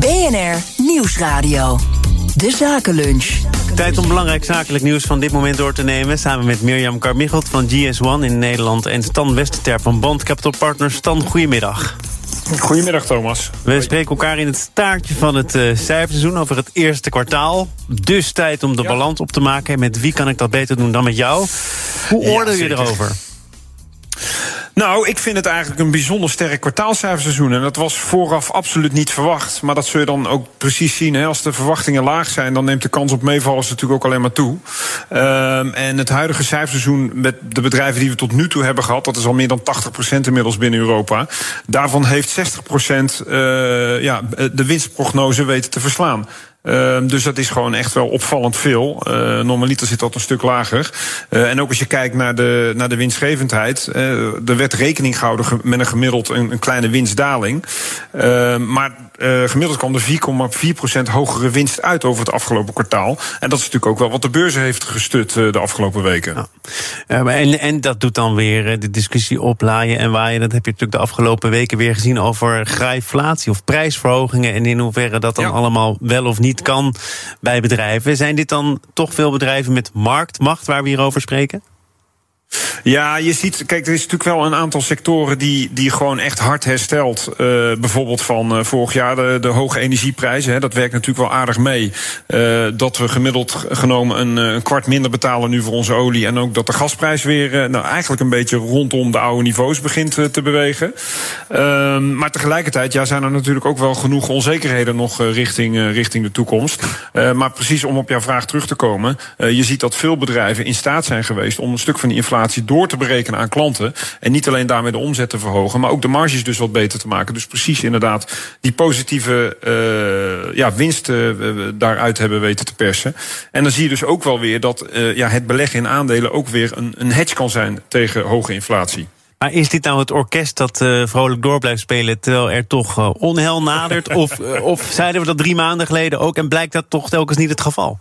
BNR Nieuwsradio. De Zakenlunch. Tijd om belangrijk zakelijk nieuws van dit moment door te nemen. Samen met Mirjam Carmichelt van GS1 in Nederland... en Stan Westerterp van Band Capital Partners. Stan, goedemiddag. Goedemiddag, Thomas. We spreken elkaar in het staartje van het uh, cijferseizoen over het eerste kwartaal. Dus tijd om de balans op te maken. En met wie kan ik dat beter doen dan met jou? Hoe oordeel je erover? Nou, ik vind het eigenlijk een bijzonder sterk kwartaalcijferseizoen. En dat was vooraf absoluut niet verwacht. Maar dat zul je dan ook precies zien. Hè. Als de verwachtingen laag zijn, dan neemt de kans op meevallers natuurlijk ook alleen maar toe. Um, en het huidige cijferseizoen met de bedrijven die we tot nu toe hebben gehad, dat is al meer dan 80% inmiddels binnen Europa. Daarvan heeft 60% uh, ja, de winstprognose weten te verslaan. Uh, dus dat is gewoon echt wel opvallend veel. Uh, normaliter zit dat een stuk lager. Uh, en ook als je kijkt naar de, naar de winstgevendheid. er werd rekening gehouden met een gemiddeld een, een kleine winstdaling. maar gemiddeld kwam er 4,4% hogere winst uit over het afgelopen kwartaal. En dat is natuurlijk ook wel wat de beurs heeft gestut de afgelopen weken. Ja. en, en dat doet dan weer de discussie oplaaien en waaien. Dat heb je natuurlijk de afgelopen weken weer gezien over grijflatie of prijsverhogingen. En in hoeverre dat dan ja. allemaal wel of niet kan bij bedrijven. Zijn dit dan toch veel bedrijven met marktmacht waar we hier over spreken? Ja, je ziet, kijk, er is natuurlijk wel een aantal sectoren die, die gewoon echt hard herstelt. Uh, bijvoorbeeld van uh, vorig jaar de, de hoge energieprijzen. Hè, dat werkt natuurlijk wel aardig mee. Uh, dat we gemiddeld genomen een, een, kwart minder betalen nu voor onze olie. En ook dat de gasprijs weer nou, eigenlijk een beetje rondom de oude niveaus begint te bewegen. Ehm, maar tegelijkertijd ja, zijn er natuurlijk ook wel genoeg onzekerheden nog richting, richting de toekomst. maar precies om op jouw vraag terug te komen. je ziet dat veel bedrijven in staat zijn geweest om een stuk van die inflatie door te berekenen aan klanten. En niet alleen daarmee de omzet te verhogen, maar ook de marges dus wat beter te maken. Dus precies inderdaad die positieve uh, ja, winsten uh, daaruit hebben weten te persen. En dan zie je dus ook wel weer dat uh, ja, het beleggen in aandelen ook weer een, een hedge kan zijn tegen hoge inflatie. Maar is dit nou het orkest dat uh, vrolijk door blijft spelen terwijl er toch uh, onheil nadert? of, uh, of zeiden we dat drie maanden geleden ook en blijkt dat toch telkens niet het geval?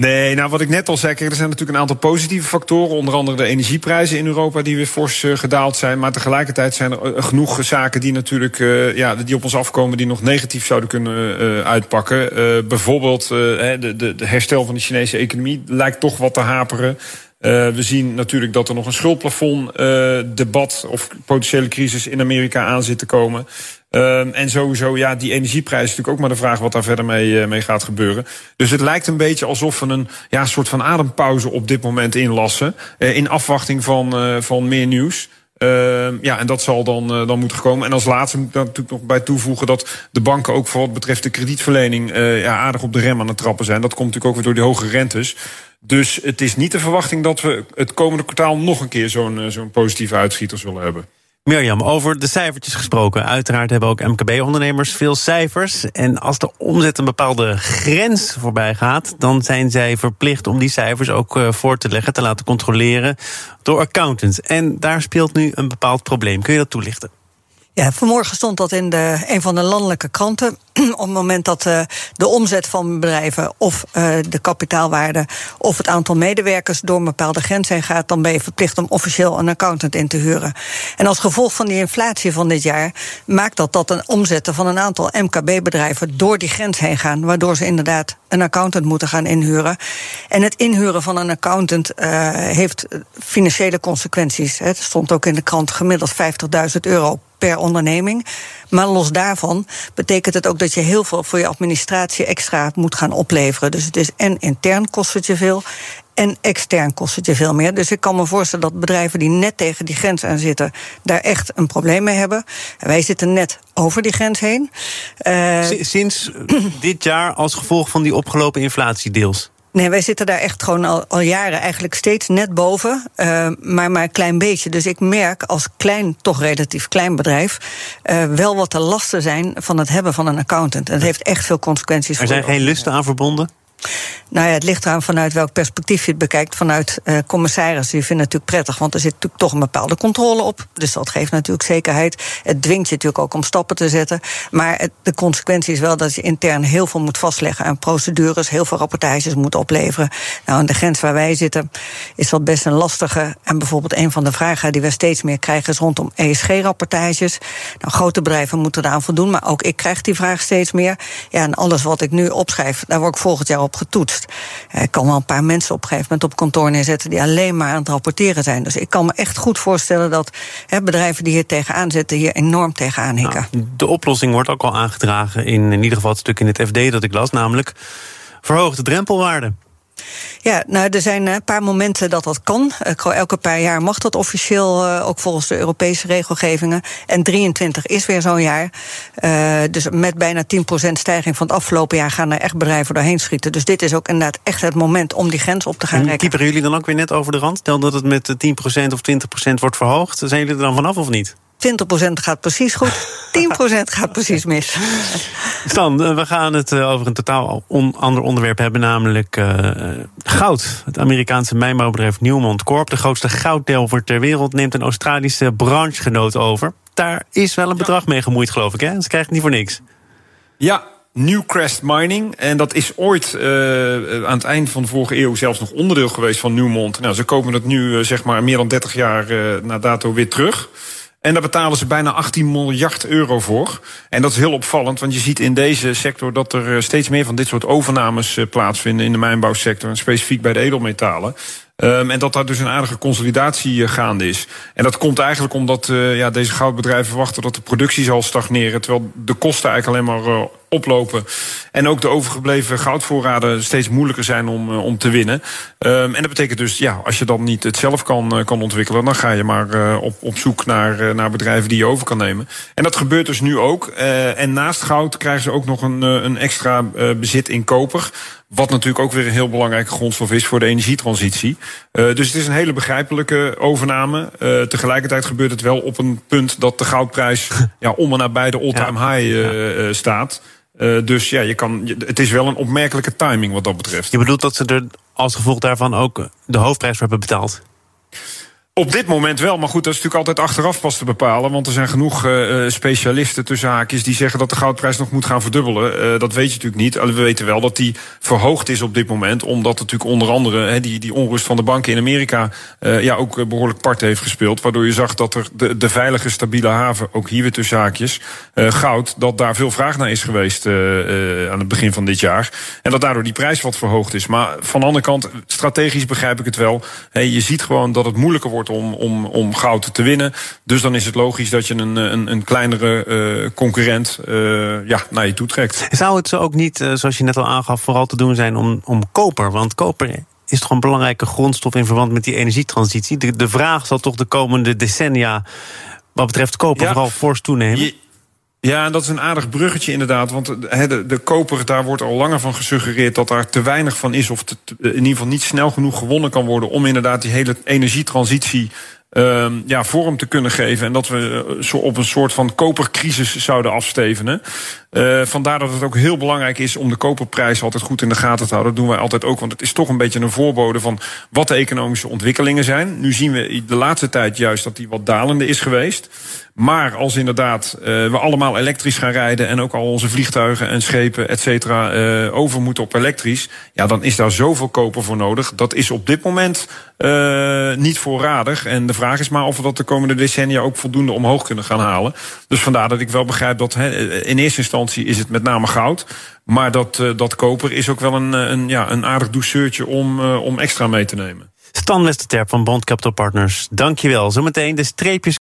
Nee, nou wat ik net al zei, er zijn natuurlijk een aantal positieve factoren. Onder andere de energieprijzen in Europa die weer fors uh, gedaald zijn. Maar tegelijkertijd zijn er uh, genoeg zaken die natuurlijk uh, ja, die op ons afkomen die nog negatief zouden kunnen uitpakken. bijvoorbeeld de, de, de herstel van de Chinese economie lijkt toch wat te haperen. Uh, we zien natuurlijk dat er nog een schuldplafond uh, debat of potentiële crisis in Amerika aan zit te komen. Um, en sowieso, ja, die energieprijs is natuurlijk ook maar de vraag wat daar verder mee, uh, mee gaat gebeuren. Dus het lijkt een beetje alsof we een ja, soort van adempauze op dit moment inlassen. In afwachting van, van meer nieuws. Uh, ja, en dat zal dan, uh, dan moeten komen. En als laatste moet ik daar natuurlijk nog bij toevoegen dat de banken ook voor wat betreft de kredietverlening uh, ja, aardig op de rem aan het trappen zijn. Dat komt natuurlijk ook weer door die hoge rentes. Dus het is niet de verwachting dat we het komende kwartaal nog een keer zo'n zo'n positieve uitschieter zullen hebben. Mirjam, over de cijfertjes gesproken. Uiteraard hebben ook MKB-ondernemers veel cijfers. En als de omzet een bepaalde grens voorbij gaat... dan zijn zij verplicht om die cijfers ook voor te leggen... te laten controleren door accountants. En daar speelt nu een bepaald probleem. Kun je dat toelichten? Ja, vanmorgen stond dat in de, een van de landelijke kranten. Op het moment dat uh, de omzet van bedrijven of uh, de kapitaalwaarde of het aantal medewerkers door een bepaalde grens heen gaat, dan ben je verplicht om officieel een accountant in te huren. En als gevolg van die inflatie van dit jaar maakt dat dat een omzetten van een aantal MKB-bedrijven door die grens heen gaan, waardoor ze inderdaad een accountant moeten gaan inhuren. En het inhuren van een accountant uh, heeft financiële consequenties. Het stond ook in de krant gemiddeld 50.000 euro per onderneming. Maar los daarvan betekent het ook dat je heel veel voor je administratie extra moet gaan opleveren. Dus het is en intern kost het je veel. En extern kost het je veel meer. Dus ik kan me voorstellen dat bedrijven die net tegen die grens aan zitten, daar echt een probleem mee hebben. En wij zitten net over die grens heen. Uh, Sinds dit jaar als gevolg van die opgelopen inflatie deels? Nee, wij zitten daar echt gewoon al, al jaren eigenlijk steeds net boven, uh, maar maar een klein beetje. Dus ik merk als klein, toch relatief klein bedrijf, uh, wel wat de lasten zijn van het hebben van een accountant. En dat heeft echt veel consequenties. Er zijn geen lusten aan verbonden? Nou ja, het ligt eraan vanuit welk perspectief je het bekijkt. Vanuit uh, commissarissen, die vinden het natuurlijk prettig, want er zit natuurlijk toch een bepaalde controle op. Dus dat geeft natuurlijk zekerheid. Het dwingt je natuurlijk ook om stappen te zetten. Maar de consequentie is wel dat je intern heel veel moet vastleggen aan procedures, heel veel rapportages moet opleveren. Nou, aan de grens waar wij zitten is dat best een lastige. En bijvoorbeeld een van de vragen die we steeds meer krijgen is rondom ESG-rapportages. Nou, grote bedrijven moeten eraan voldoen, maar ook ik krijg die vraag steeds meer. Ja, en alles wat ik nu opschrijf, daar word ik volgend jaar op getoetst. Ik kan wel een paar mensen op een gegeven moment op kantoor neerzetten die alleen maar aan het rapporteren zijn. Dus ik kan me echt goed voorstellen dat hè, bedrijven die hier tegenaan zitten, hier enorm tegenaan hikken. Nou, de oplossing wordt ook al aangedragen in in ieder geval het stuk in het FD dat ik las, namelijk verhoogde drempelwaarde. Ja, nou, er zijn een paar momenten dat dat kan. Elke paar jaar mag dat officieel, uh, ook volgens de Europese regelgevingen. En 23 is weer zo'n jaar. Uh, dus met bijna 10% stijging van het afgelopen jaar gaan er echt bedrijven doorheen schieten. Dus dit is ook inderdaad echt het moment om die grens op te gaan en rekken. Kieperen jullie dan ook weer net over de rand? Stel dat het met 10% of 20% wordt verhoogd. Zijn jullie er dan vanaf of niet? 20% gaat precies goed, 10% gaat precies mis. Stan, eh, we gaan het eh, over een totaal ander onderwerp hebben, namelijk uh, goud. Het Amerikaanse mijnbouwbedrijf Newmont Corp, de grootste gouddelver ter wereld, neemt een Australische branchegenoot over. Daar is wel een bedrag mee gemoeid, geloof ik, hè? Ze krijgen het niet voor niks. Ja, Newcrest Mining. En dat is ooit uh, aan het eind van de vorige eeuw zelfs nog onderdeel geweest van Newmont. Nou, ze kopen het nu uh, zeg maar meer dan 30 jaar uh, na dato weer terug. En daar betalen ze bijna 18 miljard euro voor. En dat is heel opvallend, want je ziet in deze sector dat er eh, steeds meer van dit soort overnames eh, plaatsvinden in de mijnbouwsector en specifiek bij de edelmetalen. Um, en dat daar dus een aardige consolidatie uh, gaande is. En dat komt eigenlijk omdat uh, ja, deze goudbedrijven verwachten dat de productie zal stagneren. Terwijl de kosten eigenlijk alleen maar uh, oplopen. En ook de overgebleven goudvoorraden steeds moeilijker zijn om, om te winnen. Um, en dat betekent dus, ja, als je dan niet het zelf kan, kan ontwikkelen, dan ga je maar op, op zoek naar, naar bedrijven die je over kan nemen. En dat gebeurt dus nu ook. en naast goud krijgen ze ook nog een, een extra bezit in koper. Wat natuurlijk ook weer een heel belangrijke grondstof is voor de energietransitie. Uh, dus het is een hele begrijpelijke overname. Uh, tegelijkertijd gebeurt het wel op een punt dat de goudprijs ja, om en nabij de all-time high uh, staat. dus ja, je kan, het is wel een opmerkelijke timing wat dat betreft. Je bedoelt dat ze er als gevolg daarvan ook de hoofdprijs voor hebben betaald? Op dit moment wel, maar goed, dat is natuurlijk altijd achteraf pas te bepalen. Want er zijn genoeg uh, specialisten tussen haakjes die zeggen dat de goudprijs nog moet gaan verdubbelen. Uh, dat weet je natuurlijk niet. We weten wel dat die verhoogd is op dit moment. Omdat natuurlijk onder andere he, die, die onrust van de banken in Amerika ja, ook behoorlijk part heeft gespeeld. Waardoor je zag dat er de, de veilige, stabiele haven, ook hier weer tussen haakjes, goud, dat daar veel vraag naar is geweest aan het begin van dit jaar. En dat daardoor die prijs wat verhoogd is. Maar van de andere kant, strategisch begrijp ik het wel. Hey, je ziet gewoon dat het moeilijker wordt om, om, om goud te winnen. Dus dan is het logisch dat je een, een, een kleinere uh, concurrent uh, ja, naar je toe trekt. Zou het zo ook niet, uh, zoals je net al aangaf, vooral te doen zijn om, om koper? Want koper is toch een belangrijke grondstof in verband met die energietransitie. De, de vraag zal toch de komende decennia wat betreft koper ja, vooral fors toenemen? Je, ja, en dat is een aardig bruggetje inderdaad. Want de, de, koper, daar wordt al langer van gesuggereerd dat daar te weinig van is. Of in ieder geval niet snel genoeg gewonnen kan worden om inderdaad die hele energietransitie uh, ja, vorm te kunnen geven. En dat we eh, zo op een soort van kopercrisis zouden afstevenen. Uh, vandaar dat het ook heel belangrijk is om de koperprijs altijd goed in de gaten te houden. Dat doen wij altijd ook, want het is toch een beetje een voorbode van wat de economische ontwikkelingen zijn. Nu zien we de laatste tijd juist dat die wat dalende is geweest. Maar als inderdaad uh, we allemaal elektrisch gaan rijden en ook al onze vliegtuigen en schepen, et cetera, uh, over moeten op elektrisch, ja, dan is daar zoveel koper voor nodig. Dat is op dit moment uh, niet voorradig. En de vraag is maar of we dat de komende decennia ook voldoende omhoog kunnen gaan halen. Dus vandaar dat ik wel begrijp dat he, in eerste is het met name goud. Maar dat, dat koper is ook wel een, een, ja, een aardig douceurtje om, om extra mee te nemen. Stan Westerterp van Bond Capital Partners, dankjewel. Zometeen de streepjes